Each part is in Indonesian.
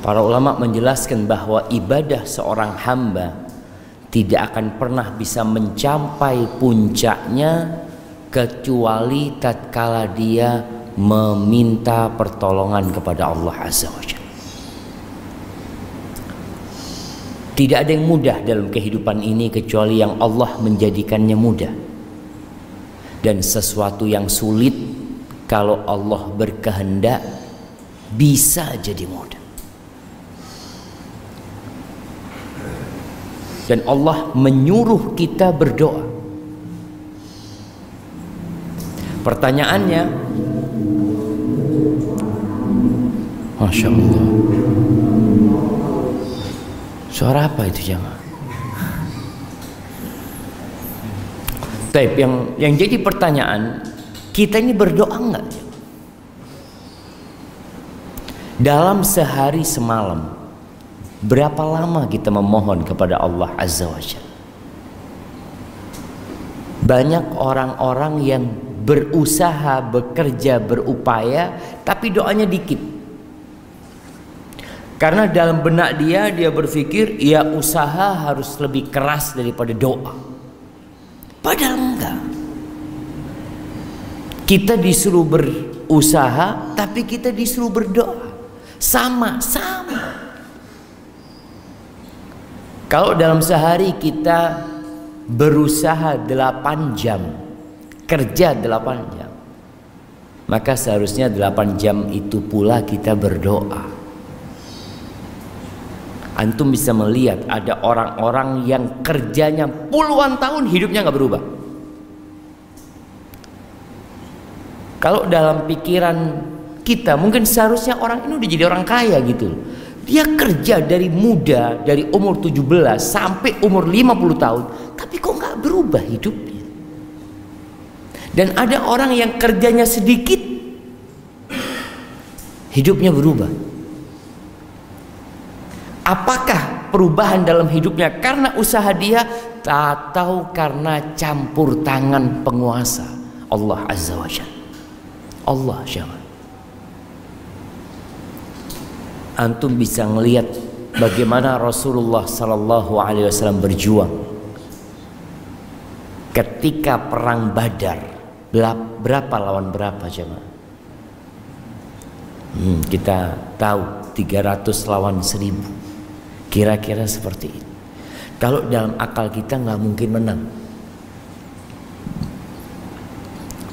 Para ulama menjelaskan bahwa ibadah seorang hamba tidak akan pernah bisa mencapai puncaknya kecuali tatkala dia meminta pertolongan kepada Allah Azza wa. Tidak ada yang mudah dalam kehidupan ini kecuali yang Allah menjadikannya mudah. Dan sesuatu yang sulit kalau Allah berkehendak bisa jadi mudah. Dan Allah menyuruh kita berdoa. Pertanyaannya, Masya Allah. Suara apa itu jamaah? Taib yang yang jadi pertanyaan kita ini berdoa enggak? Dalam sehari semalam berapa lama kita memohon kepada Allah Azza wa Jalla? Banyak orang-orang yang berusaha, bekerja, berupaya tapi doanya dikit. Karena dalam benak dia dia berpikir ya usaha harus lebih keras daripada doa. Padahal enggak. Kita disuruh berusaha tapi kita disuruh berdoa. Sama, sama. Kalau dalam sehari kita berusaha 8 jam, kerja 8 jam. Maka seharusnya 8 jam itu pula kita berdoa. Antum bisa melihat ada orang-orang yang kerjanya puluhan tahun hidupnya nggak berubah. Kalau dalam pikiran kita mungkin seharusnya orang ini udah jadi orang kaya gitu. Dia kerja dari muda dari umur 17 sampai umur 50 tahun tapi kok nggak berubah hidupnya. Dan ada orang yang kerjanya sedikit hidupnya berubah. Apakah perubahan dalam hidupnya karena usaha dia atau karena campur tangan penguasa Allah Azza wa Jalla. Allah Jalla. Antum bisa melihat bagaimana Rasulullah sallallahu alaihi wasallam berjuang ketika perang Badar. Berapa lawan berapa jemaah? Hmm, kita tahu 300 lawan 1000 Kira-kira seperti itu. Kalau dalam akal kita nggak mungkin menang.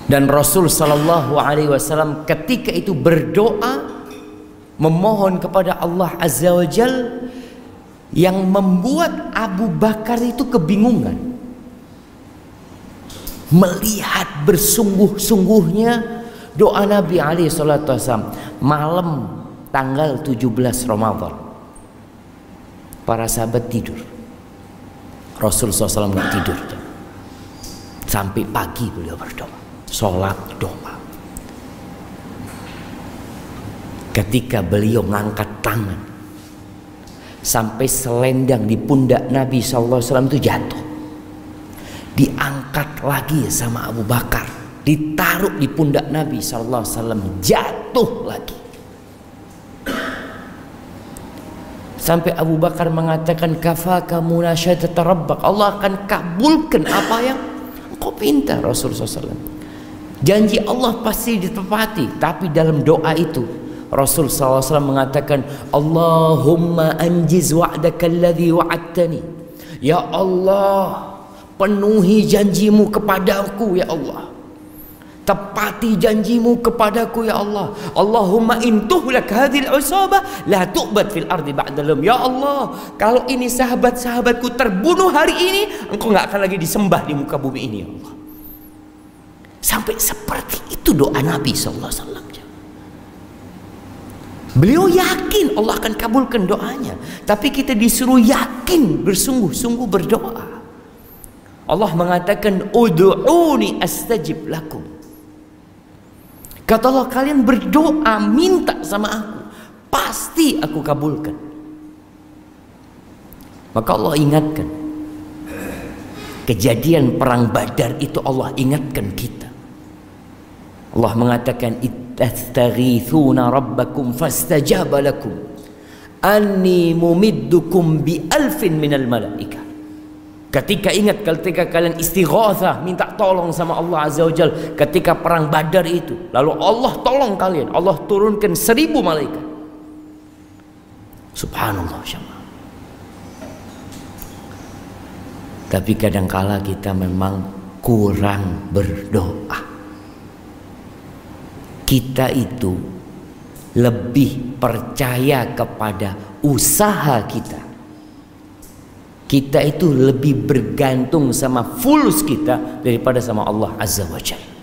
Dan Rasul Shallallahu Alaihi Wasallam ketika itu berdoa memohon kepada Allah Azza wa Jal yang membuat Abu Bakar itu kebingungan melihat bersungguh-sungguhnya doa Nabi alaihi salatu wasallam malam tanggal 17 Ramadan para sahabat tidur. Rasul SAW nggak tidur. Sampai pagi beliau berdoa. Sholat doa. Ketika beliau mengangkat tangan. Sampai selendang di pundak Nabi SAW itu jatuh. Diangkat lagi sama Abu Bakar. Ditaruh di pundak Nabi SAW. Jatuh lagi. Sampai Abu Bakar mengatakan kafaka munasyadat rabbak. Allah akan kabulkan apa yang kau minta Rasulullah SAW. Janji Allah pasti ditepati. Tapi dalam doa itu Rasul SAW mengatakan Allahumma anjiz wa'daka alladhi wa'adtani. Ya Allah penuhi janjimu kepadaku ya Allah. Tepati janjimu kepadaku ya Allah. Allahumma intuhlak hadhil usabah la tu'bad fil ardi ba'dalum. Ya Allah, kalau ini sahabat-sahabatku terbunuh hari ini, engkau nggak akan lagi disembah di muka bumi ini ya Allah. Sampai seperti itu doa Nabi sallallahu alaihi wasallam. Beliau yakin Allah akan kabulkan doanya, tapi kita disuruh yakin bersungguh-sungguh berdoa. Allah mengatakan ud'uni astajib lakum. Kata Allah kalian berdoa minta sama aku. Pasti aku kabulkan. Maka Allah ingatkan. Kejadian perang badar itu Allah ingatkan kita. Allah mengatakan ittastaghithuna rabbakum fastajaba lakum anni mumiddukum bi alfin minal malaika Ketika ingat ketika kalian istighatsah minta tolong sama Allah Azza wa Jal ketika perang Badar itu lalu Allah tolong kalian Allah turunkan seribu malaikat Subhanallah syama. Tapi kadangkala kita memang kurang berdoa. Kita itu lebih percaya kepada usaha kita. Kita itu lebih bergantung sama fulus kita daripada sama Allah Azza wa Jalla.